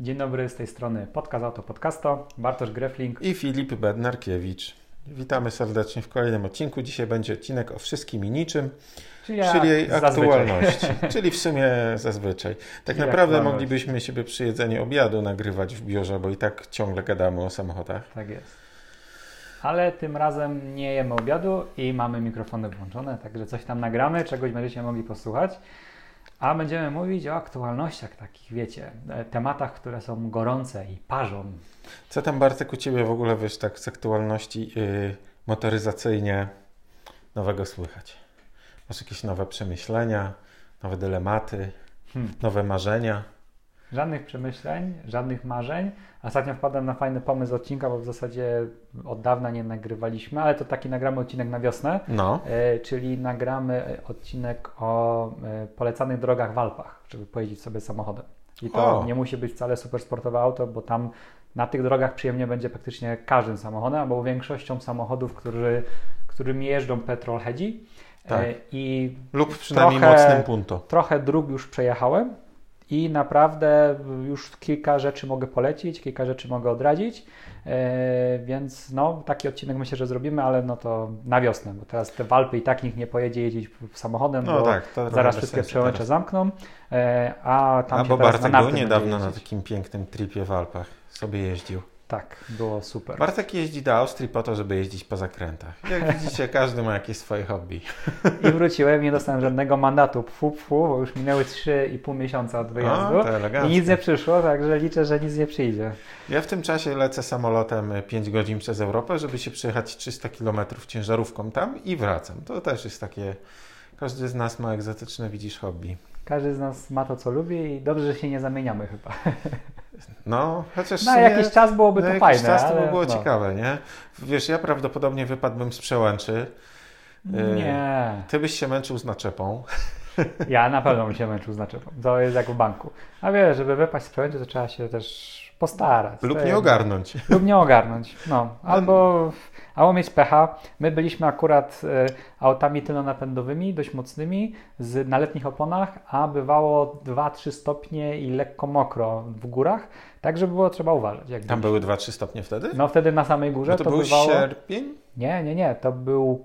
Dzień dobry, z tej strony Podcast Auto Podcasto, Bartosz Grefling i Filip Bednarkiewicz. Witamy serdecznie w kolejnym odcinku. Dzisiaj będzie odcinek o wszystkim i niczym, czyli, czyli jej aktualności, czyli w sumie zazwyczaj. Tak czyli naprawdę moglibyśmy siebie przy jedzeniu obiadu nagrywać w biurze, bo i tak ciągle gadamy o samochodach. Tak jest. Ale tym razem nie jemy obiadu i mamy mikrofony włączone, także coś tam nagramy, czegoś będziecie mogli posłuchać. A będziemy mówić o aktualnościach takich, wiecie, e, tematach, które są gorące i parzą. Co tam Bartek u Ciebie w ogóle, wiesz, tak z aktualności yy, motoryzacyjnie nowego słychać? Masz jakieś nowe przemyślenia, nowe dylematy, hmm. nowe marzenia? Żadnych przemyśleń, żadnych marzeń. Ostatnio wpadłem na fajny pomysł odcinka, bo w zasadzie od dawna nie nagrywaliśmy, ale to taki nagramy odcinek na wiosnę. No. E, czyli nagramy odcinek o e, polecanych drogach w Alpach, żeby pojeździć sobie samochodem. I to o. nie musi być wcale super sportowe auto, bo tam na tych drogach przyjemnie będzie praktycznie każdym samochodem, albo większością samochodów, którymi jeżdżą petrolheadzi. E, tak. I Lub przynajmniej trochę, mocnym punto. Trochę dróg już przejechałem i naprawdę już kilka rzeczy mogę polecić, kilka rzeczy mogę odradzić, e, więc no, taki odcinek myślę, że zrobimy, ale no to na wiosnę, bo teraz te Walpy i tak nikt nie pojedzie jeździć samochodem, no bo tak, zaraz wszystkie przełącze zamkną, e, a tam a bo Bartek był niedawno na takim pięknym tripie w Alpach, sobie jeździł. Tak, było super. Bartek jeździ do Austrii po to, żeby jeździć po zakrętach. Jak widzicie, każdy ma jakieś swoje hobby. I wróciłem, nie dostałem żadnego mandatu. Pfu, pfu, bo już minęły 3,5 miesiąca od wyjazdu. O, I nic nie przyszło, także liczę, że nic nie przyjdzie. Ja w tym czasie lecę samolotem 5 godzin przez Europę, żeby się przejechać 300 km ciężarówką tam i wracam. To też jest takie... Każdy z nas ma egzotyczne, widzisz, hobby. Każdy z nas ma to, co lubi i dobrze, że się nie zamieniamy chyba. No, chociaż. Na jakiś czas byłoby to fajne. czas to by było no. ciekawe, nie? Wiesz, ja prawdopodobnie wypadłbym z przełęczy. Nie. Ty byś się męczył z naczepą. Ja na pewno bym się męczył z naczepą. To jest jak w banku. A wiesz, żeby wypaść z przełęczy, to trzeba się też postarać. Lub nie ogarnąć. Lub nie ogarnąć. No. Albo, albo mieć pecha. My byliśmy akurat y, autami tylonapędowymi, dość mocnymi, z, na letnich oponach, a bywało 2-3 stopnie i lekko mokro w górach. Tak, żeby było trzeba uważać. Jak Tam były 2-3 stopnie wtedy? No wtedy na samej górze no to, to był bywało... sierpień? Nie, nie, nie. To był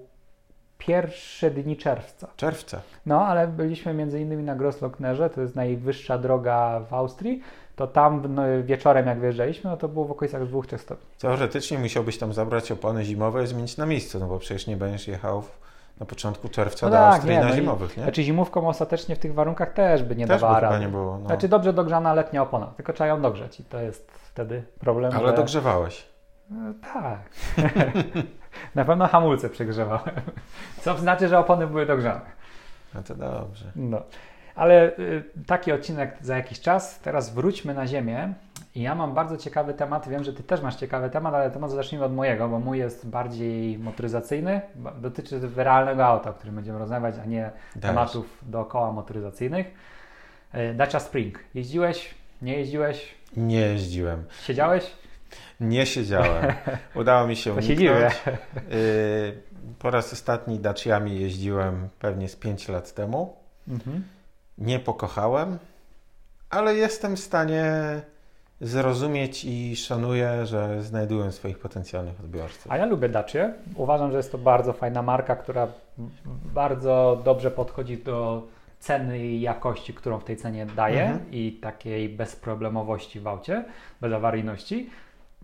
pierwsze dni czerwca. Czerwca. No, ale byliśmy między innymi na Grosslocknerze, to jest najwyższa droga w Austrii, to tam no, wieczorem jak wyjeżdżaliśmy, no to było w okolicach 2-3 stopni. Teoretycznie musiałbyś tam zabrać opony zimowe i zmienić na miejscu, no bo przecież nie będziesz jechał w, na początku czerwca no do tak, Austrii nie, na no zimowych, nie? Znaczy zimówką ostatecznie w tych warunkach też by nie też dawała rady. nie było, no. Znaczy dobrze dogrzana letnia opona, tylko trzeba ją dogrzeć i to jest wtedy problem. Ale że... dogrzewałeś. No, tak. na pewno hamulce przegrzewałem. Co znaczy, że opony były dogrzane. No to dobrze. No. Ale y, taki odcinek za jakiś czas. Teraz wróćmy na ziemię. I ja mam bardzo ciekawy temat. Wiem, że Ty też masz ciekawy temat, ale temat zacznijmy od mojego, bo mój jest bardziej motoryzacyjny. Dotyczy realnego auta, o którym będziemy rozmawiać, a nie tematów dookoła motoryzacyjnych. Y, Dacia Spring. Jeździłeś? Nie jeździłeś? Nie jeździłem. Siedziałeś? Nie siedziałem. Udało mi się uniknąć. Y, po raz ostatni Daciami jeździłem pewnie z 5 lat temu. Mhm nie pokochałem, ale jestem w stanie zrozumieć i szanuję, że znajdują swoich potencjalnych odbiorców. A ja lubię Dacie. Uważam, że jest to bardzo fajna marka, która bardzo dobrze podchodzi do ceny i jakości, którą w tej cenie daje mhm. i takiej bezproblemowości w aucie, bezawaryjności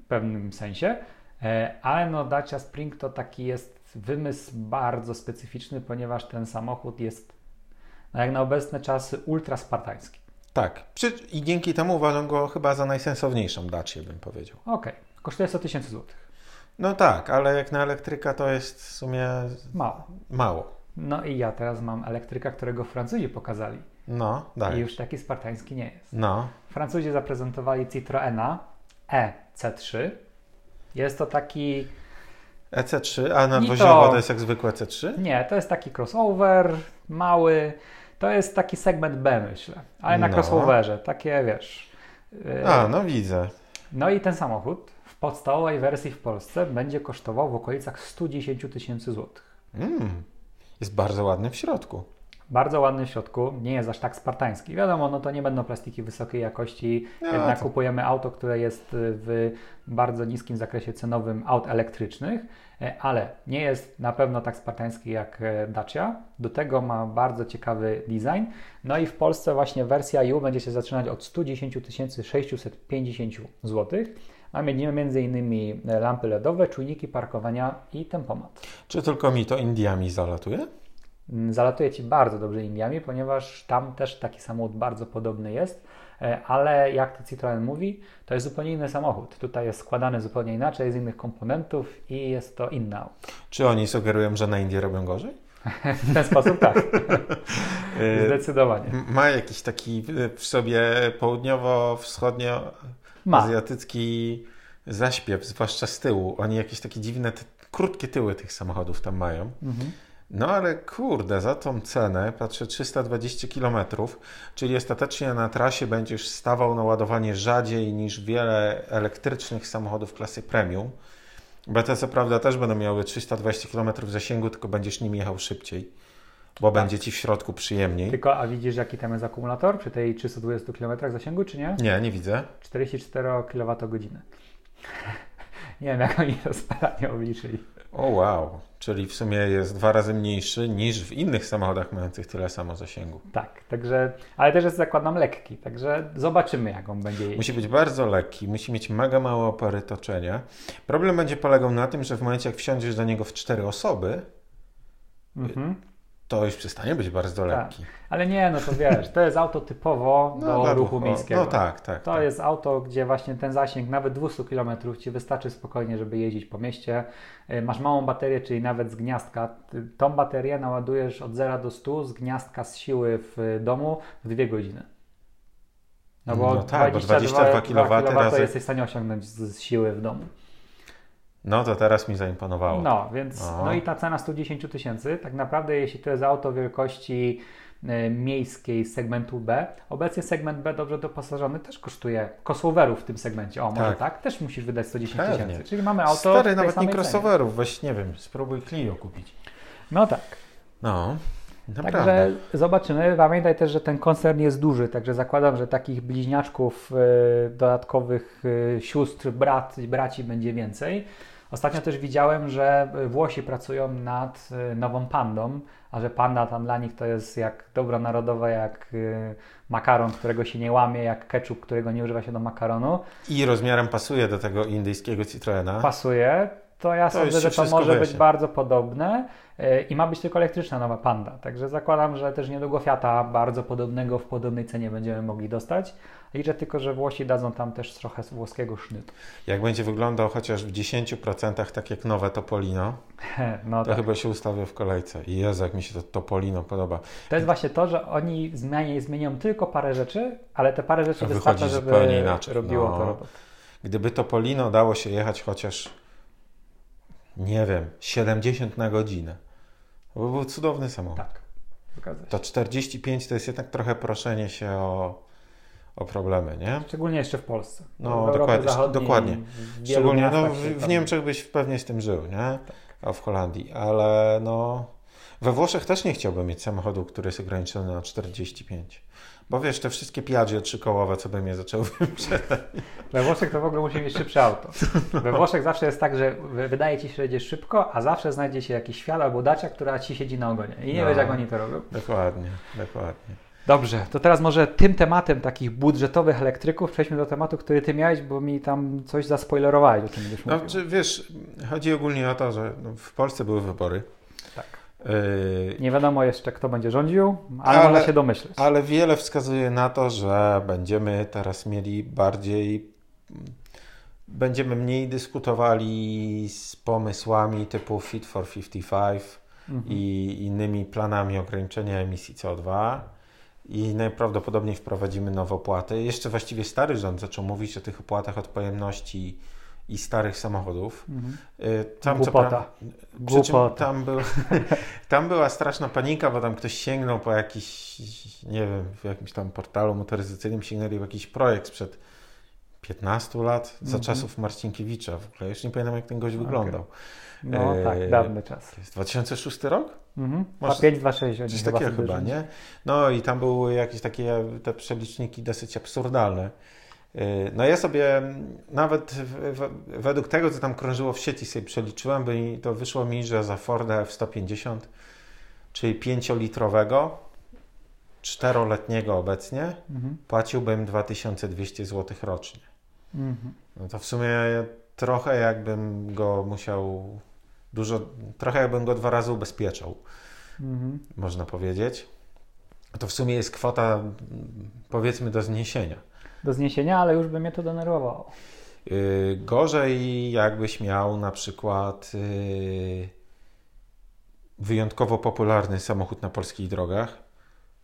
w pewnym sensie. E, ale no Dacia Spring to taki jest wymysł bardzo specyficzny, ponieważ ten samochód jest jak na obecne czasy ultra spartański. Tak. I dzięki temu uważam go chyba za najsensowniejszą Dacię, bym powiedział. Okej. Okay. Kosztuje 100 tysięcy złotych. No tak, ale jak na elektryka to jest w sumie... Mało. Mało. No i ja teraz mam elektryka, którego Francuzi pokazali. No, daj. I już taki spartański nie jest. No. Francuzi zaprezentowali Citroena EC3. Jest to taki... EC3, a nadwoziowo to... to jest jak zwykłe C3? Nie, to jest taki crossover, mały, to jest taki segment B, myślę, ale na no. crossoverze, takie wiesz. A, no widzę. No i ten samochód w podstawowej wersji w Polsce będzie kosztował w okolicach 110 tysięcy złotych. Mm, jest bardzo ładny w środku. Bardzo ładny w środku, nie jest aż tak spartański. Wiadomo, no to nie będą plastiki wysokiej jakości, no, jednak kupujemy auto, które jest w bardzo niskim zakresie cenowym aut elektrycznych, e, ale nie jest na pewno tak spartański jak e, Dacia. Do tego ma bardzo ciekawy design. No i w Polsce właśnie wersja U będzie się zaczynać od 110 650 zł. Mamy m.in. lampy LEDowe, czujniki parkowania i tempomat. Czy tylko mi to Indiami zalatuje? Mm, zalatuje Ci bardzo dobrze Indiami, ponieważ tam też taki samochód bardzo podobny jest, e, ale jak to Citroen mówi, to jest zupełnie inny samochód. Tutaj jest składany zupełnie inaczej, z innych komponentów i jest to inna auto. Czy oni sugerują, że na Indie robią gorzej? w ten sposób tak. Zdecydowanie. Ma jakiś taki w sobie południowo-wschodnio-azjatycki zaśpiew, zwłaszcza z tyłu. Oni jakieś takie dziwne, te, krótkie tyły tych samochodów tam mają. Mhm. No ale kurde, za tą cenę, patrzę 320 km, czyli ostatecznie na trasie będziesz stawał na ładowanie rzadziej niż wiele elektrycznych samochodów klasy premium. Co prawda też będą miały 320 km zasięgu, tylko będziesz nim jechał szybciej, bo tak. będzie ci w środku przyjemniej. Tylko, a widzisz jaki tam jest akumulator przy tej 320 km zasięgu, czy nie? Nie, nie widzę. 44 kWh. nie wiem, jak oni to spalanie obliczyli. O wow, czyli w sumie jest dwa razy mniejszy niż w innych samochodach mających tyle samo zasięgu. Tak, także, ale też jest zakładam lekki, także zobaczymy jak on będzie jeździć. Musi być bardzo lekki, musi mieć mega małe opory toczenia. Problem będzie polegał na tym, że w momencie jak wsiądziesz do niego w cztery osoby, mhm to już przestanie być bardzo tak. lekki. Tak. Ale nie, no to wiesz, to jest auto typowo no, do ruchu ruchu miejskiego. No tak, tak. To tak. jest auto, gdzie właśnie ten zasięg nawet 200 km Ci wystarczy spokojnie, żeby jeździć po mieście. Y, masz małą baterię, czyli nawet z gniazdka. Tą baterię naładujesz od 0 do 100 z gniazdka z siły w domu w 2 godziny. No bo, no tak, 22, bo 22 kW, kW razy... jesteś w stanie osiągnąć z siły w domu. No to teraz mi zaimponowało. No, więc no i ta cena 110 tysięcy, tak naprawdę jeśli to jest auto wielkości e, miejskiej segmentu B. Obecnie segment B dobrze doposażony też kosztuje crossoverów w tym segmencie. O, może tak, tak? też musisz wydać 110 tysięcy. Czyli mamy auto. Stary, nawet nie crossoverów, weź nie wiem, spróbuj Clio kupić. No tak. No. Naprawdę. Także zobaczymy. Pamiętaj też, że ten koncern jest duży, także zakładam, że takich bliźniaczków y, dodatkowych y, sióstr, brat, braci będzie więcej. Ostatnio też widziałem, że Włosi pracują nad y, nową pandą, a że panda tam dla nich to jest jak dobro narodowe, jak makaron, którego się nie łamie, jak ketchup, którego nie używa się do makaronu. I rozmiarem pasuje do tego indyjskiego Citroena. Pasuje. To ja to sądzę, że to może być bardzo podobne y, i ma być tylko elektryczna nowa panda. Także zakładam, że też niedługo Fiata bardzo podobnego w podobnej cenie będziemy mogli dostać. Liczę tylko, że Włosi dadzą tam też trochę włoskiego sznytu. Jak będzie wyglądał chociaż w 10% tak jak nowe Topolino, no to tak. chyba się ustawię w kolejce. I Jezu, jak mi się to Topolino podoba. To jest właśnie to, że oni zmienią, zmienią tylko parę rzeczy, ale te parę rzeczy wystarcza, żeby inaczej. robiło no. to robot. Gdyby Topolino dało się jechać chociaż, nie wiem, 70 na godzinę, to by był cudowny samochód. Tak, To 45 to jest jednak trochę proszenie się o o problemy, nie? Szczególnie jeszcze w Polsce. No, dokładnie. dokładnie. Szczególnie no, w, w Niemczech byś pewnie z tym żył, nie? Tak. A w Holandii, ale no... We Włoszech też nie chciałbym mieć samochodu, który jest ograniczony na 45. Bo wiesz, te wszystkie Piaggio trzykołowe, co by mnie zaczęły wyprzedzać. We Włoszech to w ogóle musi mieć szybsze auto. We Włoszech zawsze jest tak, że wydaje ci się, że jedziesz szybko, a zawsze znajdzie się jakiś świat albo dacia, która ci siedzi na ogonie. I nie no, wiesz, jak oni to robią. Dokładnie, dokładnie. Dobrze, to teraz może tym tematem takich budżetowych elektryków przejdźmy do tematu, który ty miałeś, bo mi tam coś zaspoilerowałeś, o czym będziesz no, mówił. Czy, wiesz, chodzi ogólnie o to, że no, w Polsce były wybory. Tak. Yy... Nie wiadomo jeszcze, kto będzie rządził, ale, ale można się domyśleć. Ale wiele wskazuje na to, że będziemy teraz mieli bardziej będziemy mniej dyskutowali z pomysłami typu Fit for 55 mhm. i innymi planami ograniczenia emisji CO2 i najprawdopodobniej wprowadzimy nowe opłaty. Jeszcze właściwie stary rząd zaczął mówić o tych opłatach od pojemności i starych samochodów. Mhm. Y, tam, Głupota. Głupota. Tam, był, tam była straszna panika, bo tam ktoś sięgnął po jakiś, nie wiem, w jakimś tam portalu motoryzacyjnym sięgnęli w jakiś projekt sprzed 15 lat, za -hmm. czasów Marcinkiewicza. W ogóle już nie pamiętam, jak ten gość okay. wyglądał. No e, tak, dawny czas. To jest 2006 rok? Mhm. 2526. Coś takiego chyba, nie? No i tam były jakieś takie te przeliczniki dosyć absurdalne. E, no ja sobie nawet według tego, co tam krążyło w sieci sobie przeliczyłem, by to wyszło mi, że za Forda F-150, czyli 5-litrowego, czteroletniego obecnie, mhm. płaciłbym 2200 zł rocznie. Mhm. No to w sumie trochę jakbym go musiał dużo, trochę jakbym go dwa razy ubezpieczał, mhm. można powiedzieć. To w sumie jest kwota, powiedzmy, do zniesienia. Do zniesienia, ale już by mnie to denerwowało. Yy, gorzej jakbyś miał na przykład yy, wyjątkowo popularny samochód na polskich drogach,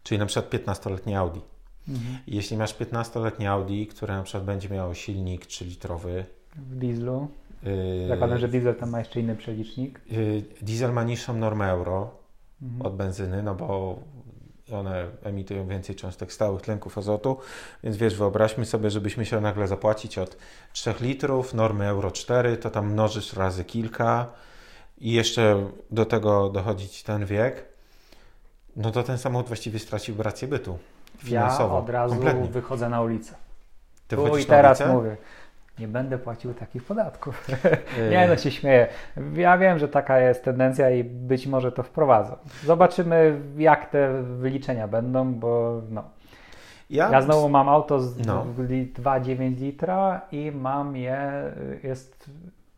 czyli na przykład 15-letni Audi. Mhm. Jeśli masz 15-letnie Audi, które na przykład będzie miało silnik 3-litrowy w dieslu, Yy, Zakładam, że diesel tam ma jeszcze inny przelicznik. Yy, diesel ma niższą normę euro mhm. od benzyny, no bo one emitują więcej cząstek stałych tlenków azotu, więc wiesz, wyobraźmy sobie, żebyśmy musiał nagle zapłacić od 3 litrów, normy euro 4, to tam mnożysz razy kilka i jeszcze do tego dochodzić ten wiek, no to ten samochód właściwie stracił rację bytu finansowo. Ja od razu kompletnie. wychodzę na ulicę. Ty tu i teraz mówię nie będę płacił takich podatków. nie, no się śmieję. Ja wiem, że taka jest tendencja i być może to wprowadzą. Zobaczymy, jak te wyliczenia będą, bo no. Ja, ja znowu mam auto z no. 2,9 litra i mam je, jest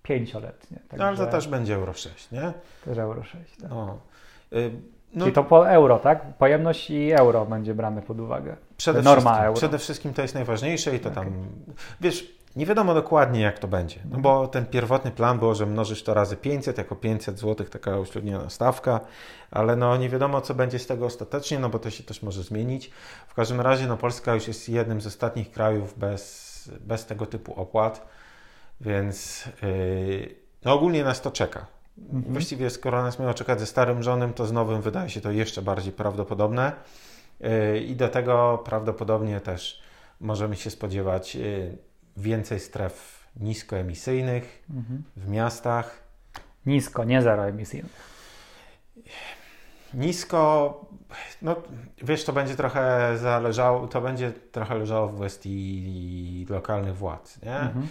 pięcioletnie. Także... No ale to też będzie Euro 6, nie? Też Euro 6, tak. No. No, Czyli to po euro, tak? Pojemność i euro będzie brane pod uwagę. Przede Norma wszystkim, euro. Przede wszystkim to jest najważniejsze i to okay. tam, wiesz, nie wiadomo dokładnie, jak to będzie, no bo ten pierwotny plan było, że mnożysz to razy 500, jako 500 zł, taka uśredniona stawka, ale no nie wiadomo, co będzie z tego ostatecznie, no bo to się też może zmienić. W każdym razie, no Polska już jest jednym z ostatnich krajów bez, bez tego typu opłat, więc yy, no ogólnie nas to czeka. Mhm. Właściwie skoro nas miało czekać ze starym żonem, to z nowym wydaje się to jeszcze bardziej prawdopodobne yy, i do tego prawdopodobnie też możemy się spodziewać yy, więcej stref niskoemisyjnych mhm. w miastach. Nisko, nie zeroemisyjnych. Nisko, no wiesz, to będzie trochę zależało, to będzie trochę leżało w kwestii lokalnych władz, nie? Mhm.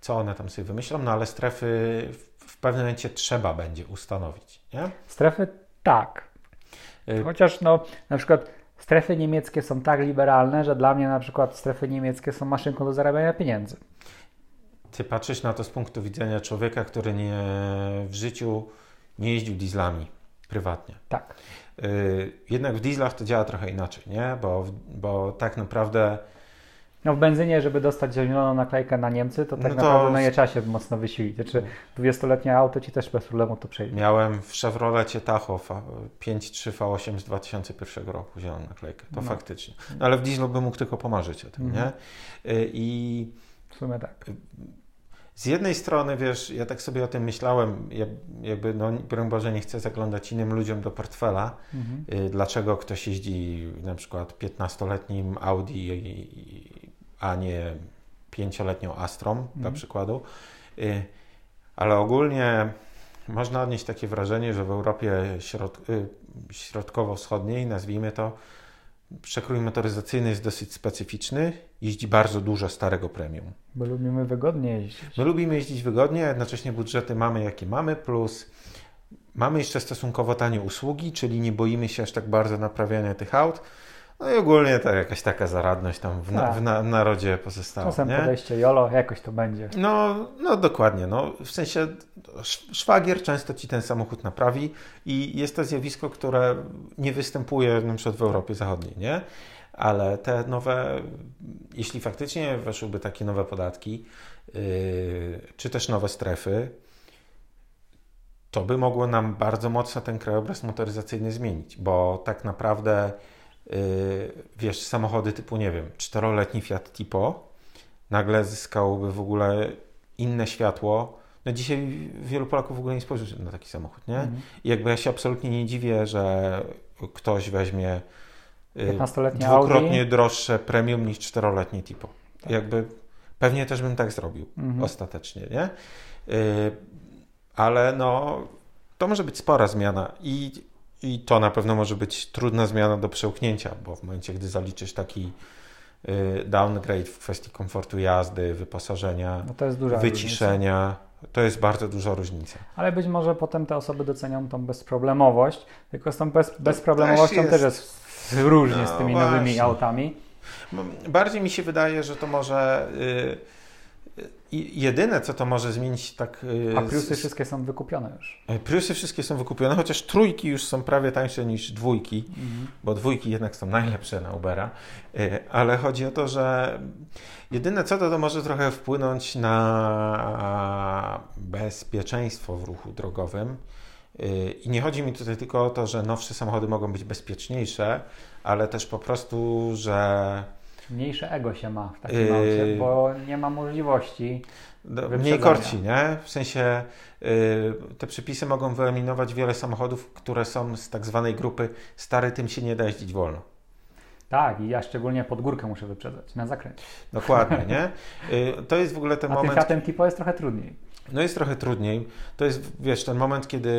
Co one tam sobie wymyślą, no ale strefy w pewnym momencie trzeba będzie ustanowić, nie? Strefy tak. Y- Chociaż no, na przykład strefy niemieckie są tak liberalne, że dla mnie na przykład strefy niemieckie są maszynką do zarabiania pieniędzy. Ty patrzysz na to z punktu widzenia człowieka, który nie, w życiu nie jeździł dieslami prywatnie. Tak. Yy, jednak w dieslach to działa trochę inaczej, nie? Bo, bo tak naprawdę no w benzynie, żeby dostać zieloną naklejkę na Niemcy, to tak no to... naprawdę no nie trzeba się mocno wysilić. Znaczy 20-letnie auto ci też bez problemu to przejdzie. Miałem w Chevrolecie Tahoe 5.3 V8 z 2001 roku zieloną naklejkę. To no. faktycznie. No, ale w dieslu bym mógł tylko pomarzyć o tym, mhm. nie? Y, I... W sumie tak. Z jednej strony, wiesz, ja tak sobie o tym myślałem, jakby, no, broń Boże, nie chcę zaglądać innym ludziom do portfela, mhm. Y, dlaczego ktoś jeździ na przykład 15-letnim Audi a nie pięcioletnią Astrą, mm. dla przykładu. Y, ale ogólnie można odnieść takie wrażenie, że w Europie środ y, środkowo-wschodniej, nazwijmy to, przekrój motoryzacyjny jest dosyć specyficzny. Jeździ bardzo dużo starego premium. Bo lubimy wygodnie jeździć. My lubimy jeździć wygodnie, a jednocześnie budżety mamy jakie mamy, plus mamy jeszcze stosunkowo tanie usługi, czyli nie boimy się aż tak bardzo naprawiania tych aut. No i ogólnie to jakaś taka zaradność tam w, na, tak. w na, narodzie pozostała. Czasem nie? podejście jolo, jakoś to będzie. No, no dokładnie. No, w sensie szwagier często ci ten samochód naprawi i jest to zjawisko, które nie występuje na przykład w Europie Zachodniej, nie? Ale te nowe, jeśli faktycznie weszłyby takie nowe podatki, yy, czy też nowe strefy, to by mogło nam bardzo mocno ten krajobraz motoryzacyjny zmienić, bo tak naprawdę wiesz, samochody typu, nie wiem, czteroletni Fiat Tipo nagle zyskałoby w ogóle inne światło. No dzisiaj wielu Polaków w ogóle nie spojrzy na taki samochód, nie? Mhm. I jakby ja się absolutnie nie dziwię, że ktoś weźmie y, dwukrotnie Audi. droższe premium niż czteroletnie Tipo. Tak. Jakby Pewnie też bym tak zrobił mhm. ostatecznie, nie? Yy, ale no, to może być spora zmiana i, i to na pewno może być trudna zmiana do przełknięcia, bo w momencie, gdy zaliczysz taki yy, downgrade w kwestii komfortu jazdy, wyposażenia, no wyciszenia, różnica. to jest bardzo duża różnica. Ale być może potem te osoby docenią tą bezproblemowość, tylko z tą bez, bezproblemowością też jest, też jest różnie no, z tymi właśnie. nowymi autami. Bardziej mi się wydaje, że to może. Yy, i jedyne, co to może zmienić, tak. Y, A Priusy wszystkie są wykupione już. E, Priusy wszystkie są wykupione, chociaż trójki już są prawie tańsze niż dwójki, mhm. bo dwójki jednak są najlepsze na Ubera. E, ale chodzi o to, że jedyne co to, to może trochę wpłynąć na bezpieczeństwo w ruchu drogowym. E, I nie chodzi mi tutaj tylko o to, że nowsze samochody mogą być bezpieczniejsze, ale też po prostu, że Mniejsze ego się ma w takim yy... bo nie ma możliwości. Mniej korci, nie? W sensie yy, te przepisy mogą wyeliminować wiele samochodów, które są z tak zwanej grupy stary, tym się nie da jeździć wolno. Tak, i ja szczególnie pod górkę muszę wyprzedzać, na zakręcie. Dokładnie, nie? Yy, to jest w ogóle ten A moment... A tym Tipo jest trochę trudniej. No jest trochę trudniej. To jest, wiesz, ten moment, kiedy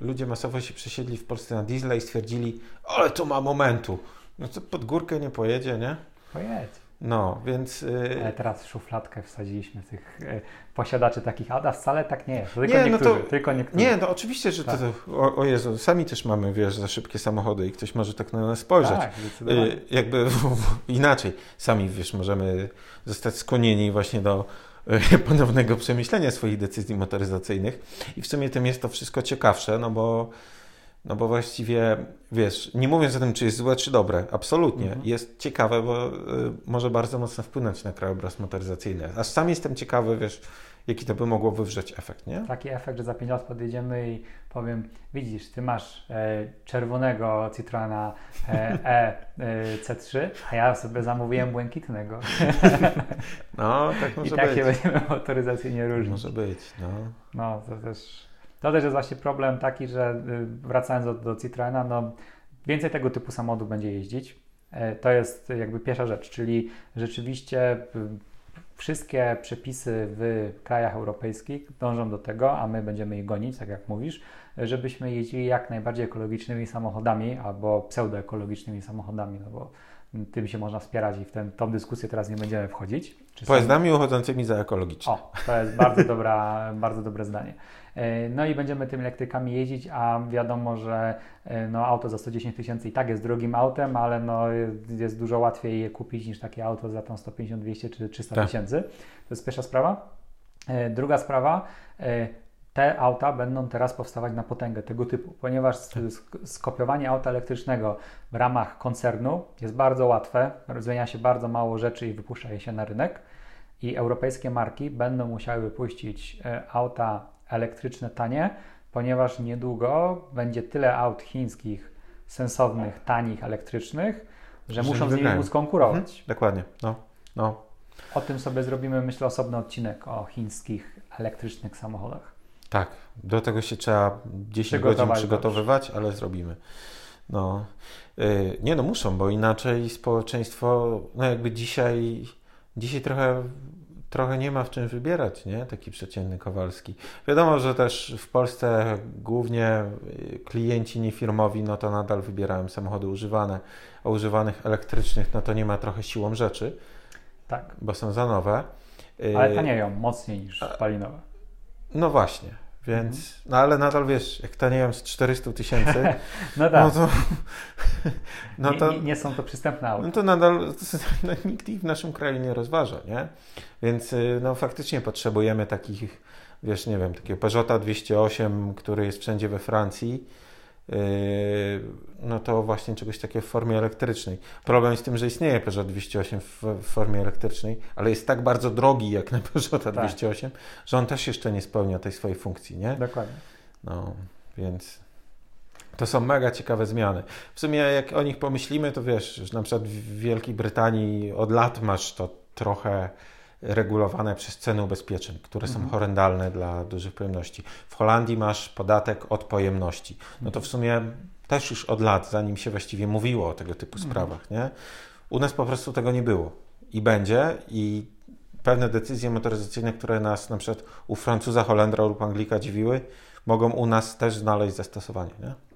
ludzie masowo się przesiedli w Polsce na diesla i stwierdzili, ale to ma momentu. No to pod górkę nie pojedzie, nie? Pojedź. No, więc... Yy... Ale teraz szufladkę wsadziliśmy tych yy, posiadaczy takich a wcale tak nie jest. Tylko nie, niektórzy, no to, tylko niektórzy. Nie, no oczywiście, że tak. to, o, o Jezu, sami też mamy, wiesz, za szybkie samochody i ktoś może tak na nas spojrzeć. Tak, yy, jakby inaczej. Sami, wiesz, możemy zostać skłonieni właśnie do y, ponownego przemyślenia swoich decyzji motoryzacyjnych i w sumie tym jest to wszystko ciekawsze, no bo no bo właściwie, wiesz, nie mówiąc o tym, czy jest złe, czy dobre, absolutnie, mhm. jest ciekawe, bo y, może bardzo mocno wpłynąć na krajobraz motoryzacyjny. Aż sam jestem ciekawy, wiesz, jaki to by mogło wywrzeć efekt, nie? Taki efekt, że za 5 lat podjedziemy i powiem, widzisz, ty masz e, czerwonego Citroena e, e, e C3, a ja sobie zamówiłem błękitnego. No, tak może I być. się będziemy motoryzacyjnie różnić. Może być, no. No, to też to też jest właśnie problem taki, że y, wracając do, do Citroena, no więcej tego typu samochodów będzie jeździć. E, to jest jakby pierwsza rzecz, czyli rzeczywiście y, wszystkie przepisy w krajach europejskich dążą do tego, a my będziemy je gonić, tak jak mówisz, żebyśmy jeździli jak najbardziej ekologicznymi samochodami albo pseudoekologicznymi samochodami, no bo tym się można wspierać i w ten, tą dyskusję teraz nie będziemy wchodzić. Pojazdami są... uchodzącymi za ekologicznie. O, to jest bardzo, dobra, bardzo dobre zdanie. E, no i będziemy tymi elektrykami jeździć, a wiadomo, że e, no, auto za 110 tysięcy i tak jest drogim autem, ale no, jest dużo łatwiej je kupić niż takie auto za tą 150, 200 czy 300 tak. tysięcy. To jest pierwsza sprawa. E, druga sprawa, te auta będą teraz powstawać na potęgę tego typu, ponieważ skopiowanie auta elektrycznego w ramach koncernu jest bardzo łatwe, zmienia się bardzo mało rzeczy i wypuszcza je się na rynek i europejskie marki będą musiały wypuścić auta elektryczne tanie, ponieważ niedługo będzie tyle aut chińskich sensownych, tanich, elektrycznych, że, że muszą z nimi móc konkurować. Mhm, dokładnie. No, no. O tym sobie zrobimy, myślę, osobny odcinek o chińskich elektrycznych samochodach. Tak, do tego się trzeba 10 godzin przygotowywać, ale zrobimy. No, yy, nie no, muszą, bo inaczej społeczeństwo, no jakby dzisiaj, dzisiaj trochę trochę nie ma w czym wybierać, nie? Taki przeciętny Kowalski. Wiadomo, że też w Polsce głównie y, klienci niefirmowi, no to nadal wybierają samochody używane, a używanych elektrycznych, no to nie ma trochę siłą rzeczy. Tak. Bo są za nowe. Ale y, tanieją mocniej niż spalinowe. No właśnie. Więc, mhm. no ale nadal wiesz, jak tanieją z 400 tysięcy, no, tak. no to, no to nie, nie, nie, są to przystępne auta. No to nadal no, nikt ich w naszym kraju nie rozważa, nie? Więc y, no faktycznie potrzebujemy takich, wiesz, nie wiem, takiego Peugeota 208, który jest wszędzie we Francji, no to właśnie czegoś takiego w formie elektrycznej. Problem jest z tym, że istnieje Peugeot 208 w, w formie elektrycznej, ale jest tak bardzo drogi jak na Peugeot tak. 208, że on też jeszcze nie spełnia tej swojej funkcji, nie? Dokładnie. No, więc to są mega ciekawe zmiany. W sumie jak o nich pomyślimy, to wiesz, że na przykład w Wielkiej Brytanii od lat masz to trochę regulowane przez ceny ubezpieczeń, które mhm. są horrendalne dla dużych pojemności. W Holandii masz podatek od pojemności. No to w sumie też już od lat, zanim się właściwie mówiło o tego typu mhm. sprawach, nie? U nas po prostu tego nie było i będzie i pewne decyzje motoryzacyjne, które nas na przykład u Francuza, Holendra lub Anglika dziwiły, mogą u nas też znaleźć zastosowanie. Nie?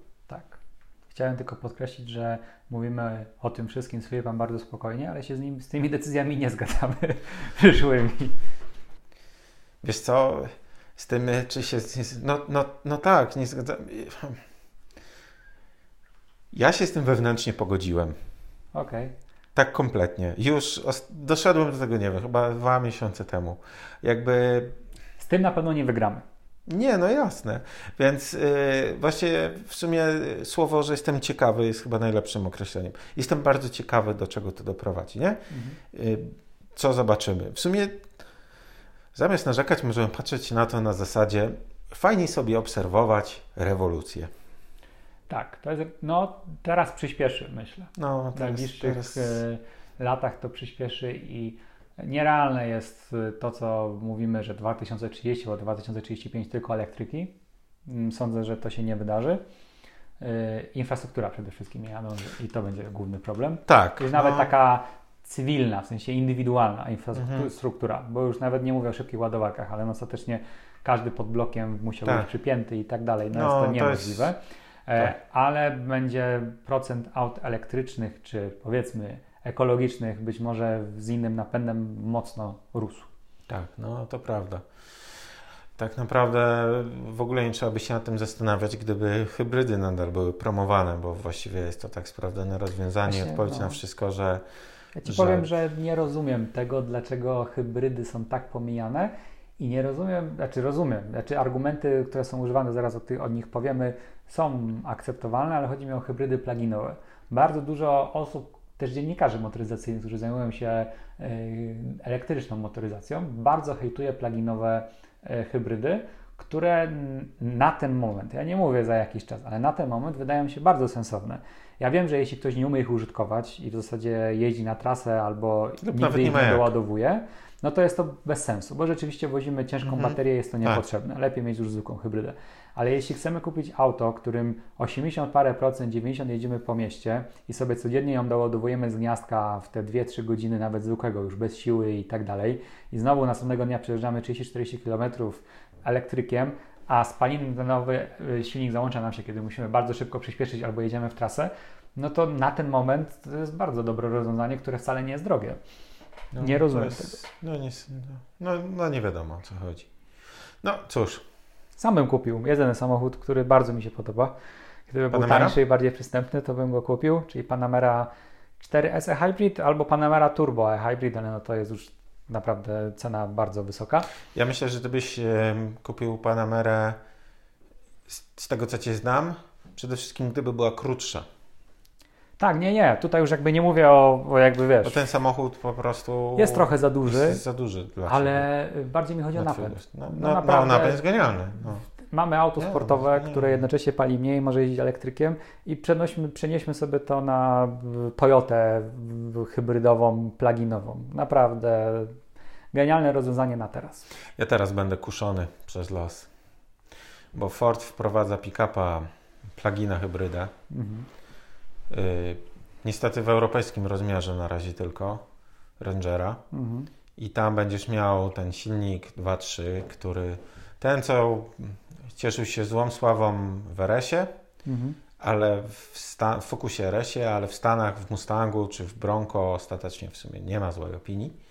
Chciałem tylko podkreślić, że mówimy o tym wszystkim z Filipem bardzo spokojnie, ale się z, nim, z tymi decyzjami nie zgadzamy przyszłymi. Wiesz co, z tym, czy się. No, no, no tak, nie zgadzam. Ja się z tym wewnętrznie pogodziłem. Okej. Okay. Tak kompletnie. Już doszedłem do tego, nie wiem, chyba dwa miesiące temu. Jakby. Z tym na pewno nie wygramy. Nie, no jasne. Więc yy, właśnie w sumie słowo, że jestem ciekawy jest chyba najlepszym określeniem. Jestem bardzo ciekawy, do czego to doprowadzi, nie? Mhm. Yy, co zobaczymy. W sumie zamiast narzekać, możemy patrzeć na to na zasadzie fajnie sobie obserwować rewolucję. Tak, to jest, no teraz przyspieszy, myślę. No, w najbliższych teraz... E, latach to przyspieszy i nierealne jest e, to, co mówimy, że 2030 albo 2035 tylko elektryki. Mm, sądzę, że to się nie wydarzy. E, infrastruktura przede wszystkim i to będzie główny problem. Tak. Jest no... nawet taka cywilna, w sensie indywidualna infrastruktura, mhm. bo już nawet nie mówię o szybkich ładowarkach, ale no ostatecznie każdy pod blokiem musiał tak. być przypięty i tak dalej. No, no jest to niemożliwe. To jest E, tak. ale będzie procent aut elektrycznych, czy powiedzmy ekologicznych, być może z innym napędem mocno rósł. Tak, no to prawda. Tak naprawdę w ogóle nie trzeba by się nad tym zastanawiać, gdyby hybrydy nadal były promowane, bo właściwie jest to tak sprawdzone rozwiązanie, Właśnie, odpowiedź no. na wszystko, że. Ja Ci że... powiem, że nie rozumiem tego, dlaczego hybrydy są tak pomijane i nie rozumiem, znaczy rozumiem, znaczy argumenty, które są używane, zaraz o, tych, o nich powiemy, są akceptowalne, ale chodzi mi o hybrydy pluginowe. Bardzo dużo osób, też dziennikarzy motoryzacyjnych, którzy zajmują się e, elektryczną motoryzacją, bardzo hejtuje pluginowe e, hybrydy, które na ten moment, ja nie mówię za jakiś czas, ale na ten moment wydają się bardzo sensowne. Ja wiem, że jeśli ktoś nie umie ich użytkować i w zasadzie jeździ na trasę albo Lub nigdy ich nie doładowuje, no to jest to bez sensu, bo rzeczywiście wozimy ciężką mhm. baterię, jest to tak. niepotrzebne. Tak. Lepiej mieć już zwykłą hybrydę. Ale jeśli chcemy kupić auto, którym 80 parę procent, 90 jedziemy po mieście i sobie codziennie ją doładowujemy z gniazdka w te 2-3 godziny, nawet zwykłego, już bez siły i tak dalej, i znowu następnego dnia przejeżdżamy 30-40 km elektrykiem, a spaliny nowy y, silnik załącza nam się, kiedy musimy bardzo szybko przyspieszyć albo jedziemy w trasę, no to na ten moment to jest bardzo dobre rozwiązanie, które wcale nie jest drogie. No, nie rozumiem jest, tego. No nie, no, no nie wiadomo o co chodzi. No cóż. Sam bym kupił jeden samochód, który bardzo mi się podoba. Gdyby Panamera? był tańszy i bardziej przystępny, to bym go kupił, czyli Panamera 4S e Hybrid albo Panamera Turbo e Hybrid, ale no to jest już naprawdę cena bardzo wysoka. Ja myślę, że gdybyś kupił Panamerę z tego co Cię znam, przede wszystkim gdyby była krótsza. Tak, nie, nie. Tutaj już jakby nie mówię o, o jakby wiesz. Bo ten samochód po prostu. Jest trochę za duży. Jest za duży dla Ale bardziej mi chodzi o napęd. No, no, no, naprawdę, no napęd jest genialny. No. Mamy auto sportowe, nie, które jednocześnie pali mniej, może jeździć elektrykiem i przenośmy, przenieśmy sobie to na Toyotę hybrydową, pluginową. Naprawdę genialne rozwiązanie na teraz. Ja teraz będę kuszony przez los, bo Ford wprowadza pick-upa plugina hybrydę. Mhm niestety w europejskim rozmiarze na razie tylko Rangera. Mhm. I tam będziesz miał ten silnik 2.3, który ten, co cieszył się złą sławą w RS-ie, mhm. ale w, w Focusie RS-ie, ale w Stanach, w Mustangu czy w Bronco ostatecznie w sumie nie ma złej opinii.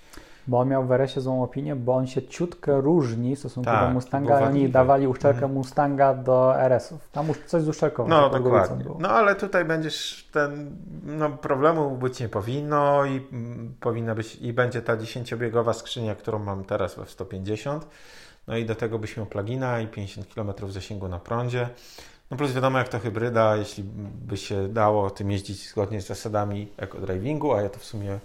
Bo on miał w RS-ie złą opinię, bo on się ciutkę różni w stosunku tak, do Mustanga, oni dawali uszczelkę mhm. Mustanga do RS-ów. Tam już coś z uszczelką. No dokładnie. Było. No ale tutaj będziesz ten, no problemu być nie powinno i mm, powinna być, i będzie ta 10-biegowa skrzynia, którą mam teraz we 150. No i do tego byś miał plugina i 50 km zasięgu na prądzie. No plus wiadomo, jak to hybryda, jeśli by się dało tym jeździć zgodnie z zasadami eco-drivingu, a ja to w sumie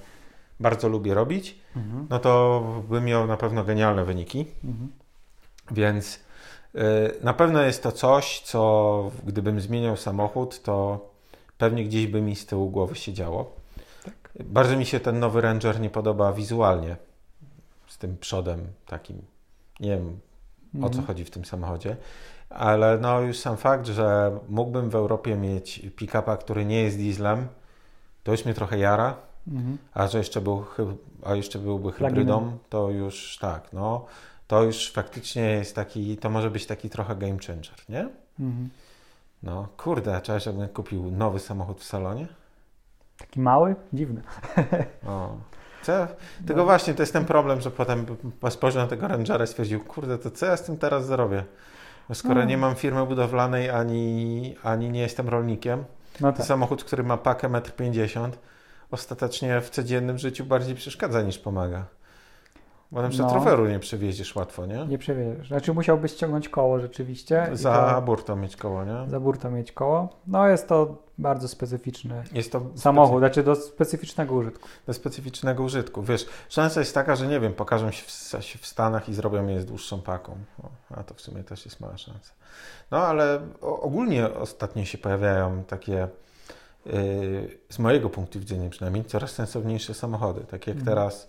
bardzo lubię robić, mhm. no to bym miał na pewno genialne wyniki. Mhm. Więc y, na pewno jest to coś, co gdybym zmieniał samochód, to pewnie gdzieś by mi z tyłu głowy się działo. Tak. Bardzo mi się ten nowy Ranger nie podoba wizualnie, z tym przodem takim. Nie wiem, mhm. o co mhm. chodzi w tym samochodzie, ale no już sam fakt, że mógłbym w Europie mieć pick-upa, który nie jest dieslem, to już mnie trochę jara Mhm. A że jeszcze, był, a jeszcze byłby hybrydą, to już tak, no to już faktycznie jest taki, to może być taki trochę game changer, nie? Mhm. No, kurde, trzeba, żebym kupił nowy samochód w salonie? Taki mały? Dziwny. O. Co? Tylko no. właśnie to jest ten problem, że potem spojrzał na tego Rangera i stwierdził, kurde, to co ja z tym teraz zrobię? skoro no. nie mam firmy budowlanej, ani, ani nie jestem rolnikiem, no tak. to samochód, który ma pakę 1,50 m, ostatecznie w codziennym życiu bardziej przeszkadza niż pomaga. Bo na przykład no. roweru nie przewieziesz łatwo, nie? Nie przewieziesz. Znaczy musiałbyś ściągnąć koło rzeczywiście. Za to... burtą mieć koło, nie? Za burtą mieć koło. No jest to bardzo specyficzny jest to samochód, specy... znaczy do specyficznego użytku. Do specyficznego użytku. Wiesz, szansa jest taka, że nie wiem, pokażą się w, w Stanach i zrobią je z dłuższą paką. O, a to w sumie też jest mała szansa. No ale ogólnie ostatnio się pojawiają takie z mojego punktu widzenia przynajmniej coraz sensowniejsze samochody. Tak jak mhm. teraz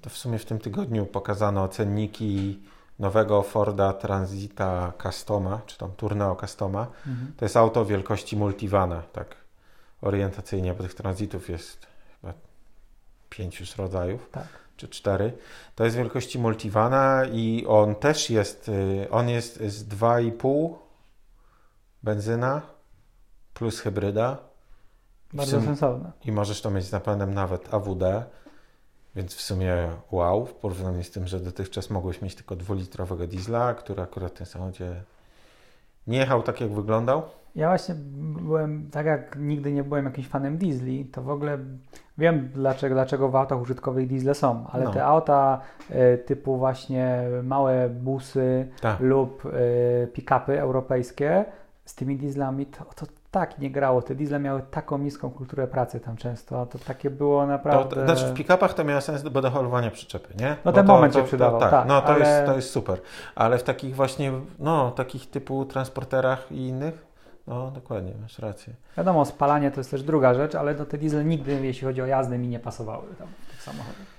to w sumie w tym tygodniu pokazano cenniki nowego Forda Transita Customa, czy tam Tourneo Customa. Mhm. To jest auto wielkości multivana, tak orientacyjnie, bo tych Transitów jest chyba pięć rodzajów, tak. czy cztery. To jest wielkości multivana i on też jest, y, on jest z 2,5 benzyna plus hybryda. Bardzo sensowne. I możesz to mieć z napędem nawet AWD. Więc w sumie wow, w porównaniu z tym, że dotychczas mogłeś mieć tylko dwulitrowego diesla, który akurat w tym samochodzie nie jechał tak, jak wyglądał. Ja właśnie byłem, tak jak nigdy nie byłem jakimś fanem diesli, to w ogóle wiem dlaczego, dlaczego w autach użytkowych diesle są, ale no. te auta y, typu właśnie małe busy tak. lub y, pick-upy europejskie z tymi dieslami, to, to tak nie grało. Te diesle miały taką niską kulturę pracy tam często, a to takie było naprawdę... To, znaczy w pick-upach to miało sens do doholowania przyczepy, nie? No ten to, moment to, się przydawał, tak, tak. No to, ale... jest, to jest super. Ale w takich właśnie, no takich typu transporterach i innych, no dokładnie, masz rację. Wiadomo, spalanie to jest też druga rzecz, ale do te diesle nigdy, jeśli chodzi o jazdę, mi nie pasowały tam w tych samochodach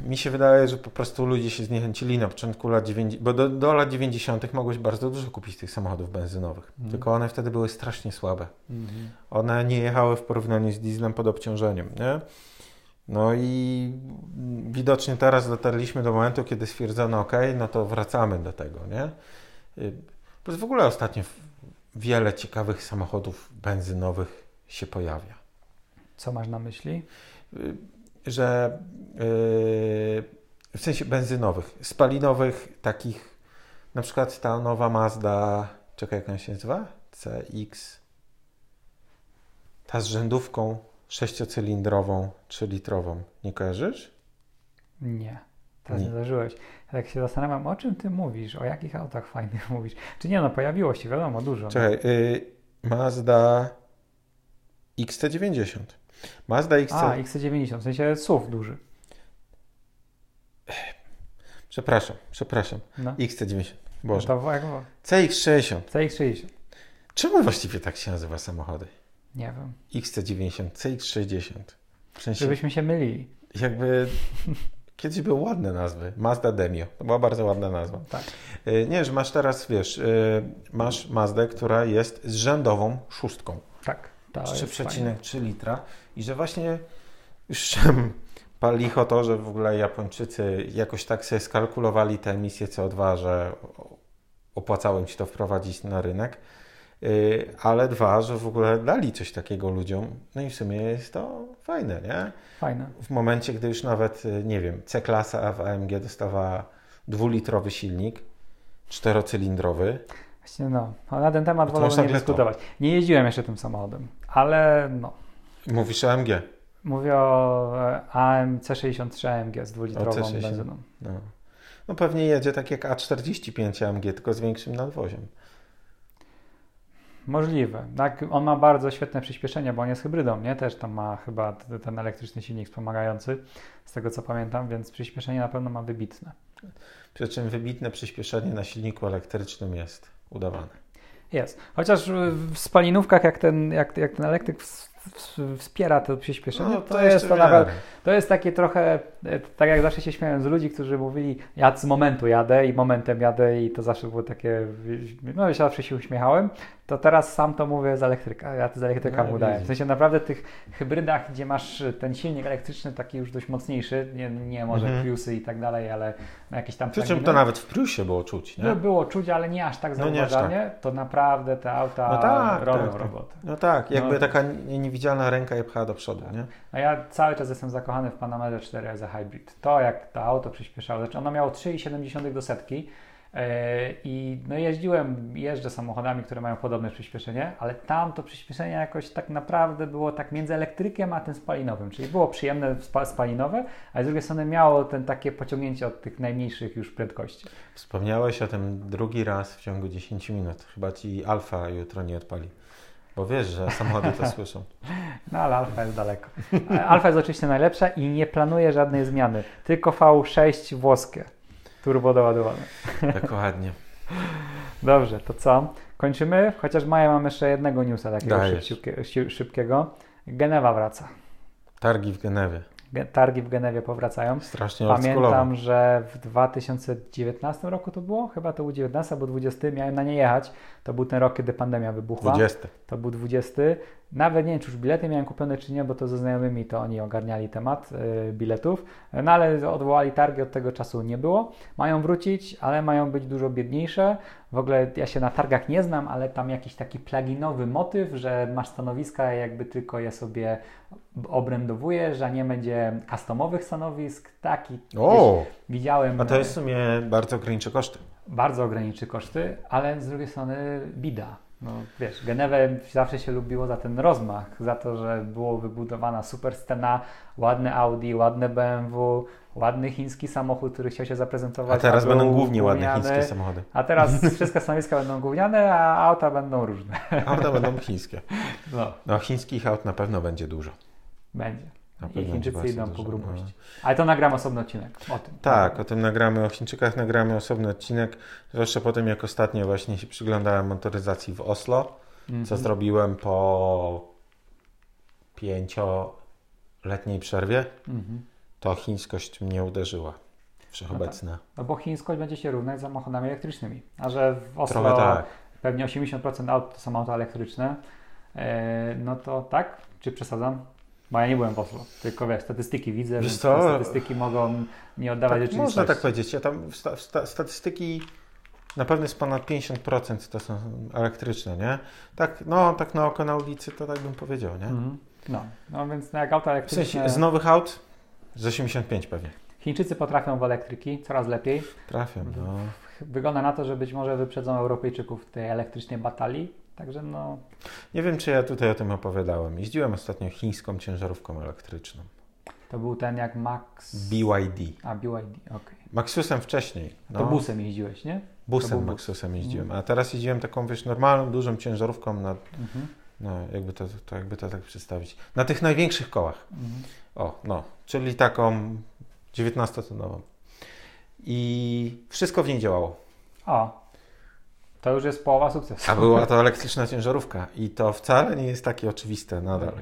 mi się wydaje, że po prostu ludzie się zniechęcili na początku lat 90, bo do, do lat 90. mogłeś bardzo dużo kupić tych samochodów benzynowych, mm. tylko one wtedy były strasznie słabe. Mm. One nie jechały w porównaniu z dieslem pod obciążeniem, nie? No i widocznie teraz dotarliśmy do momentu, kiedy stwierdzono, ok, no to wracamy do tego, nie? W ogóle ostatnio wiele ciekawych samochodów benzynowych się pojawia. Co masz na myśli? Że yy, w sensie benzynowych, spalinowych takich, na przykład ta nowa Mazda, czekaj jak ona się nazywa? CX, ta z rzędówką sześciocylindrową, 3-litrową. Nie kojarzysz? Nie. Teraz nie zdarzyłeś. Tak się zastanawiam, o czym ty mówisz, o jakich autach fajnych mówisz. Czy nie, no pojawiło się, wiadomo, dużo. Czekaj, no. y, Mazda XT90. Mazda XC... A, XC90, w sensie SUV duży. Przepraszam, przepraszam. No. XC90. Boże. No to jak... CX60. CX60. Czemu właściwie tak się nazywa samochody? Nie wiem. XC90, CX60. W sensie, Żebyśmy się mylili. Jakby kiedyś były ładne nazwy. Mazda Demio. To była bardzo ładna nazwa. Tak. Y, nie, że masz teraz, wiesz, y, masz Mazdę, która jest z rzędową szóstką. Tak. 3,3 litra. I że właśnie już palicho to, że w ogóle Japończycy jakoś tak sobie skalkulowali te emisje CO2, że opłacało im się to wprowadzić na rynek, y, ale dwa, że w ogóle dali coś takiego ludziom, no i w sumie jest to fajne, nie? Fajne. W momencie, gdy już nawet, y, nie wiem, C-klasa w AMG dostawała dwulitrowy silnik, czterocylindrowy, Właśnie no, na ten temat wolę nie dyskutować. Nie jeździłem jeszcze tym samochodem, ale no. Mówisz o AMG? Mówię o AMC 63 AMG z dwulitrową C60. benzyną. No. no pewnie jedzie tak jak A45 AMG, tylko z większym nadwoziem. Możliwe. Tak, on ma bardzo świetne przyspieszenie, bo on jest hybrydą, nie? Też tam ma chyba ten elektryczny silnik wspomagający, z tego co pamiętam, więc przyspieszenie na pewno ma wybitne. Przy czym wybitne przyspieszenie na silniku elektrycznym jest udawane. Jest. Chociaż w spalinówkach, jak ten, jak, jak ten elektryk wspiera to przyspieszenie, no, to, to, jest to nawet, to jest takie trochę, e, tak jak zawsze się śmiałem z ludzi, którzy mówili, ja z momentu jadę i momentem jadę i to zawsze było takie, no ja zawsze się uśmiechałem, to teraz sam to mówię z elektryka. Ja to z elektryka no, udaję. W sensie naprawdę tych hybrydach, gdzie masz ten silnik elektryczny taki już dość mocniejszy, nie, nie może mhm. Priusy i tak dalej, ale jakieś tam... Przy czym to nawet w Priusie było czuć, nie? No, było czuć, ale nie aż tak zauważalnie. No tak. To naprawdę te auta no tak, robią tak, tak. robotę. No tak, jakby no, taka niewidzialna ręka je pcha do przodu, tak. nie? A ja cały czas jestem zakochany w Panamerze 4 za Hybrid. To jak to auto przyspieszało, znaczy ono miało 3,7 do setki, E, I no jeździłem, jeżdżę samochodami, które mają podobne przyspieszenie, ale tam to przyspieszenie jakoś tak naprawdę było tak między elektrykiem a tym spalinowym, czyli było przyjemne spalinowe, a z drugiej strony miało ten takie pociągnięcie od tych najmniejszych już prędkości. Wspomniałeś o tym drugi raz w ciągu 10 minut. Chyba ci Alfa jutro nie odpali. Bo wiesz, że samochody to słyszą. No ale Alfa jest daleko. Alfa jest oczywiście najlepsza i nie planuje żadnej zmiany. Tylko V6 włoskie turbo doładowane. Dokładnie. Dobrze, to co? Kończymy? Chociaż Maja mam jeszcze jednego newsa takiego szybkiego. Genewa wraca. Targi w Genewie. Targi w Genewie powracają. Strasznie Pamiętam, że w 2019 roku to było, chyba to był 19 albo 20, miałem na nie jechać. To był ten rok, kiedy pandemia wybuchła. 20. To był 20. Nawet nie wiem, czy już bilety miałem kupione, czy nie, bo to ze znajomymi to oni ogarniali temat yy, biletów. No ale odwołali targi, od tego czasu nie było. Mają wrócić, ale mają być dużo biedniejsze. W ogóle ja się na targach nie znam, ale tam jakiś taki pluginowy motyw, że masz stanowiska, jakby tylko je sobie obrędowujesz, a nie będzie customowych stanowisk. Taki o, widziałem. A to jest w sumie bardzo ograniczy koszty. Bardzo ograniczy koszty, ale z drugiej strony bida no wiesz, Genewę zawsze się lubiło za ten rozmach, za to, że było wybudowana super scena, ładne Audi, ładne BMW, ładny chiński samochód, który chciał się zaprezentować. A teraz a będą głównie ładne chińskie samochody. A teraz wszystkie stanowiska będą gówniane, a auta będą różne. Auta będą chińskie. No. no chińskich aut na pewno będzie dużo. Będzie. I Chińczycy idą po grubości. No. Ale to nagramy osobny odcinek o tym. Tak, o tym nagramy, o Chińczykach nagramy osobny odcinek. Zwłaszcza po tym, jak ostatnio właśnie się przyglądałem motoryzacji w Oslo, mm -hmm. co mhm. zrobiłem po pięcioletniej przerwie, mm -hmm. to chińskość mnie uderzyła. Wszechobecna. No, tak. no bo chińskość będzie się równać z samochodami elektrycznymi. A że w Oslo tak. pewnie 80% aut to są auta elektryczne, e, no to tak? Czy przesadzam? Bo ja nie byłem w Oslo, tylko wiesz, statystyki widzę, wiesz co? statystyki mogą nie oddawać tak, rzeczywistości. Można tak powiedzieć. Ja tam sta, sta, statystyki na pewno jest ponad 50% to są elektryczne, nie? Tak, no, tak na oko na ulicy to tak bym powiedział, nie? Mm, no, no więc jak auta elektryczne... W sensie z nowych aut z 85 pewnie. Chińczycy potrafią w elektryki coraz lepiej. Trafią, no. Wygląda na to, że być może wyprzedzą Europejczyków w tej elektrycznej batalii, Także no. Nie wiem, czy ja tutaj o tym opowiadałem. Jeździłem ostatnio chińską ciężarówką elektryczną. To był ten jak Max. BYD. A, BYD, okej. Okay. Maxusem wcześniej. No. To busem jeździłeś, nie? Busem, Maxusem jeździłem. A teraz jeździłem taką, wiesz, normalną, dużą ciężarówką na. Mhm. No, jakby to, to, jakby to tak przedstawić. Na tych największych kołach. Mhm. O, no, czyli taką 19-tonową. I wszystko w niej działało. O, to już jest połowa sukcesu. A była to elektryczna ciężarówka i to wcale nie jest takie oczywiste nadal.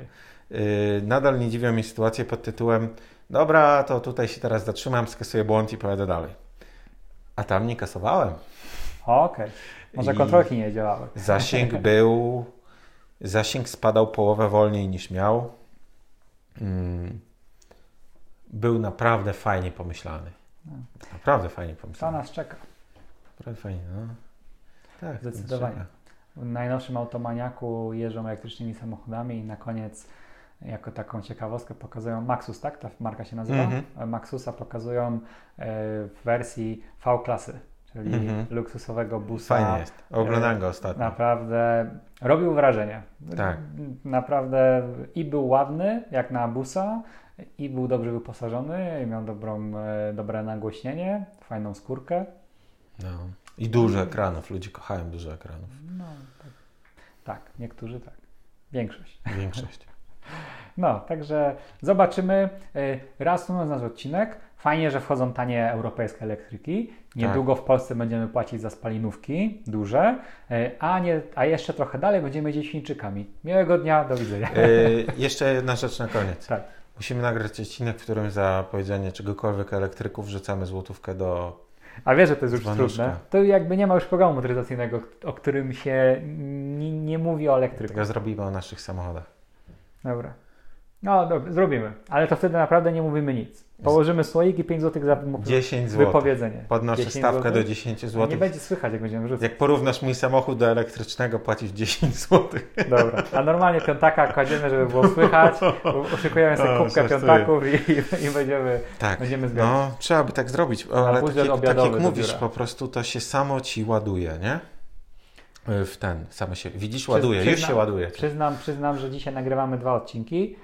Yy, nadal nie dziwią mnie sytuacje pod tytułem dobra, to tutaj się teraz zatrzymam, skasuję błąd i pojadę dalej. A tam nie kasowałem. Okej. Okay. Może I kontrolki nie działały. Zasięg był, zasięg spadał połowę wolniej niż miał. Mm. Był naprawdę fajnie pomyślany. No. Naprawdę fajnie pomyślany. To nas czeka. Naprawdę fajnie, no. Tak, zdecydowanie. W najnowszym automaniaku jeżdżą elektrycznymi samochodami i na koniec jako taką ciekawostkę pokazują Maxus, tak? Ta marka się nazywa. Mm -hmm. Maxusa pokazują e, w wersji V-klasy, czyli mm -hmm. luksusowego busa. Fajnie jest. Oglądałem go ostatnio. Naprawdę robił wrażenie. Tak. Naprawdę i był ładny, jak na busa, i był dobrze wyposażony, i miał dobrą, e, dobre nagłośnienie, fajną skórkę. No. I dużo ekranów. Ludzie kochają dużo ekranów. No, tak. tak, niektórzy tak. Większość. Większość. No, także zobaczymy. E, Reasumując nasz odcinek, fajnie, że wchodzą tanie europejskie elektryki. Niedługo tak. w Polsce będziemy płacić za spalinówki duże, e, a, nie, a jeszcze trochę dalej będziemy jeździć Chińczykami. Miłego dnia, do widzenia. Yy, jeszcze jedna rzecz na koniec. Tak. Musimy nagrać odcinek, w którym za powiedzianie czegokolwiek elektryków wrzucamy złotówkę do A wiesz, że to jest już trudne. To jakby nie ma już programu motoryzacyjnego, o którym się nie, nie mówi o elektryku. Tego zrobimy o naszych samochodach. Dobra. No dobra, zrobimy. Ale to wtedy naprawdę nie mówimy nic. Położymy słoik i 5 zł za 10 zł. wypowiedzenie. Podnoszę stawkę zł. do 10 zł. Nie będzie słychać, jak będziemy rzucać. Jak porównasz mój samochód do elektrycznego, płacisz 10 zł. Dobra. A normalnie piątaka kładziemy, żeby było słychać. Uszykujemy sobie kubkę piątaków i, i, będziemy, tak. będziemy zbierać. No, trzeba by tak zrobić. Ale tak jak, tak jak mówisz, po prostu to się samo ci ładuje, nie? W ten, samo się, widzisz, ładuje, Przyzna, już się ładuje. Przyznam, przyznam, że dzisiaj nagrywamy dwa odcinki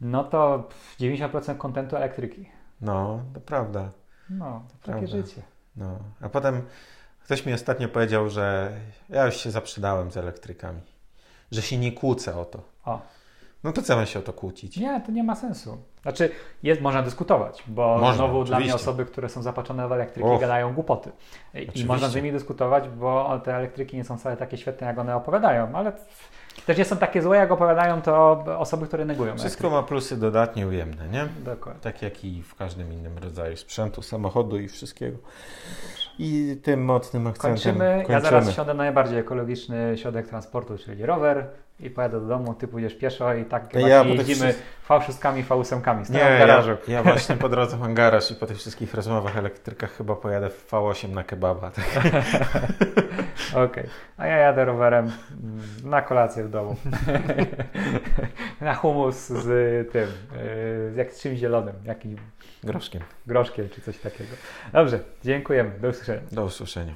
no to 90% kontentu elektryki. No, to prawda. No, to takie prawda. życie. No, a potem ktoś mi ostatnio powiedział, że ja już się zaprzedałem z elektrykami. Że się nie kłócę o to. O. No to co mam się o to kłócić? Nie, to nie ma sensu. Znaczy, jest, można dyskutować, bo można, znowu oczywiście. dla mnie osoby, które są zapatrzone w elektryki, Och. gadają głupoty. I oczywiście. można z nimi dyskutować, bo te elektryki nie są wcale takie świetne, jak one opowiadają, ale też nie są takie złe, jak opowiadają to osoby, które negują. Wszystko ma plusy dodatnie ujemne, nie? Dokładnie. Tak jak i w każdym innym rodzaju sprzętu, samochodu i wszystkiego. I tym mocnym akcentem kończymy. kończymy. Ja zaraz siądę na najbardziej ekologiczny środek transportu, czyli rower i pojadę do domu, ty pójdziesz pieszo i tak ja, jeździmy V6, V8, z Nie, garażu. Ja, ja, właśnie po drodze mam garaż i po tych wszystkich rozmowach elektrykach chyba pojadę w V8 na kebaba. Tak. Okej, okay. a ja jadę rowerem na kolację w domu. na humus z tym, z jak czymś zielonym, jakim groszkiem. Groszkiem czy coś takiego. Dobrze, dziękujemy. Do usłyszenia. Do usłyszenia.